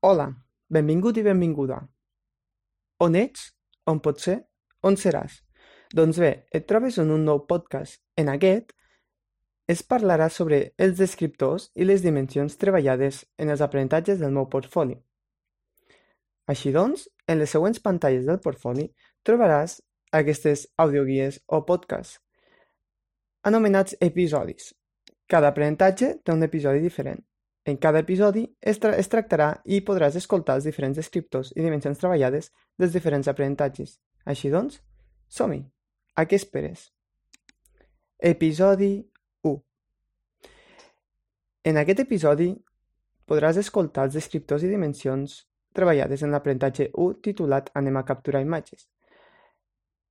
Hola, benvingut i benvinguda. On ets? On pots ser? On seràs? Doncs bé, et trobes en un nou podcast. En aquest es parlarà sobre els descriptors i les dimensions treballades en els aprenentatges del meu portfoli. Així doncs, en les següents pantalles del portfoli trobaràs aquestes audioguies o podcasts, anomenats episodis. Cada aprenentatge té un episodi diferent. En cada episodi es, tra es tractarà i podràs escoltar els diferents descriptors i dimensions treballades dels diferents aprenentatges. Així doncs, som-hi! A què esperes? Episodi 1 En aquest episodi podràs escoltar els descriptors i dimensions treballades en l'aprenentatge 1 titulat Anem a capturar imatges.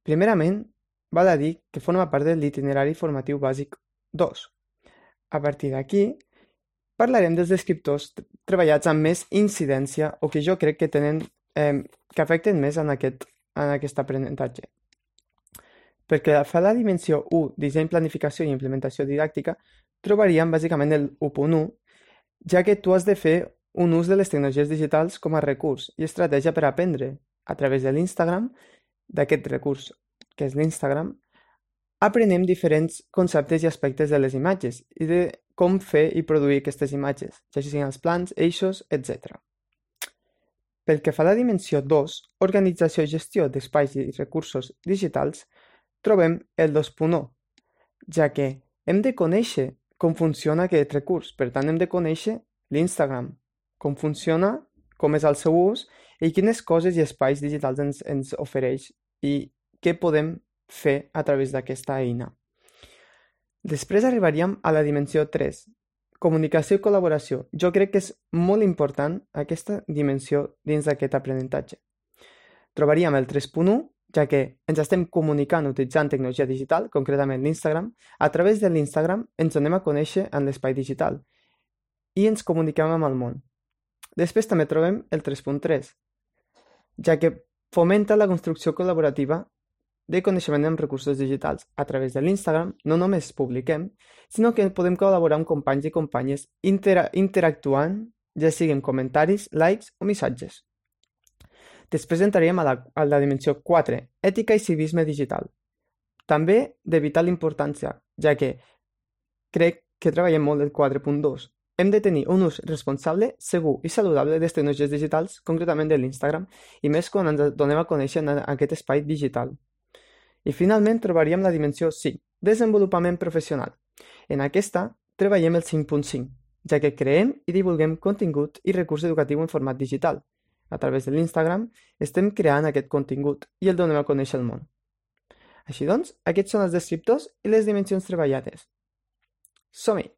Primerament, val a dir que forma part de l'itinerari formatiu bàsic 2. A partir d'aquí, parlarem dels descriptors treballats amb més incidència o que jo crec que tenen eh, que afecten més en aquest, en aquest aprenentatge. Perquè fa la dimensió 1, disseny, planificació i implementació didàctica, trobaríem bàsicament el 1.1, ja que tu has de fer un ús de les tecnologies digitals com a recurs i estratègia per aprendre a través de l'Instagram, d'aquest recurs que és l'Instagram, aprenem diferents conceptes i aspectes de les imatges i de com fer i produir aquestes imatges, ja siguin els plans, eixos, etc. Pel que fa a la dimensió 2, organització i gestió d'espais i recursos digitals, trobem el 2.1, ja que hem de conèixer com funciona aquest recurs, per tant hem de conèixer l'Instagram, com funciona, com és el seu ús i quines coses i espais digitals ens, ens ofereix i què podem fer a través d'aquesta eina. Després arribaríem a la dimensió 3, comunicació i col·laboració. Jo crec que és molt important aquesta dimensió dins d'aquest aprenentatge. Trobaríem el 3.1, ja que ens estem comunicant utilitzant tecnologia digital, concretament l'Instagram. A través de l'Instagram ens anem a conèixer en l'espai digital i ens comuniquem amb el món. Després també trobem el 3.3, ja que fomenta la construcció col·laborativa de coneixement amb recursos digitals. A través de l'Instagram no només publiquem, sinó que podem col·laborar amb companys i companyes intera interactuant, ja siguin comentaris, likes o missatges. Després entraríem a la, a la dimensió 4, ètica i civisme digital. També de vital importància, ja que crec que treballem molt el 4.2. Hem de tenir un ús responsable, segur i saludable de les tecnologies digitals, concretament de l'Instagram, i més quan ens donem a conèixer en aquest espai digital. I finalment trobaríem la dimensió 5, desenvolupament professional. En aquesta treballem el 5.5, ja que creem i divulguem contingut i recurs educatiu en format digital. A través de l'Instagram estem creant aquest contingut i el donem a conèixer al món. Així doncs, aquests són els descriptors i les dimensions treballades. Som-hi!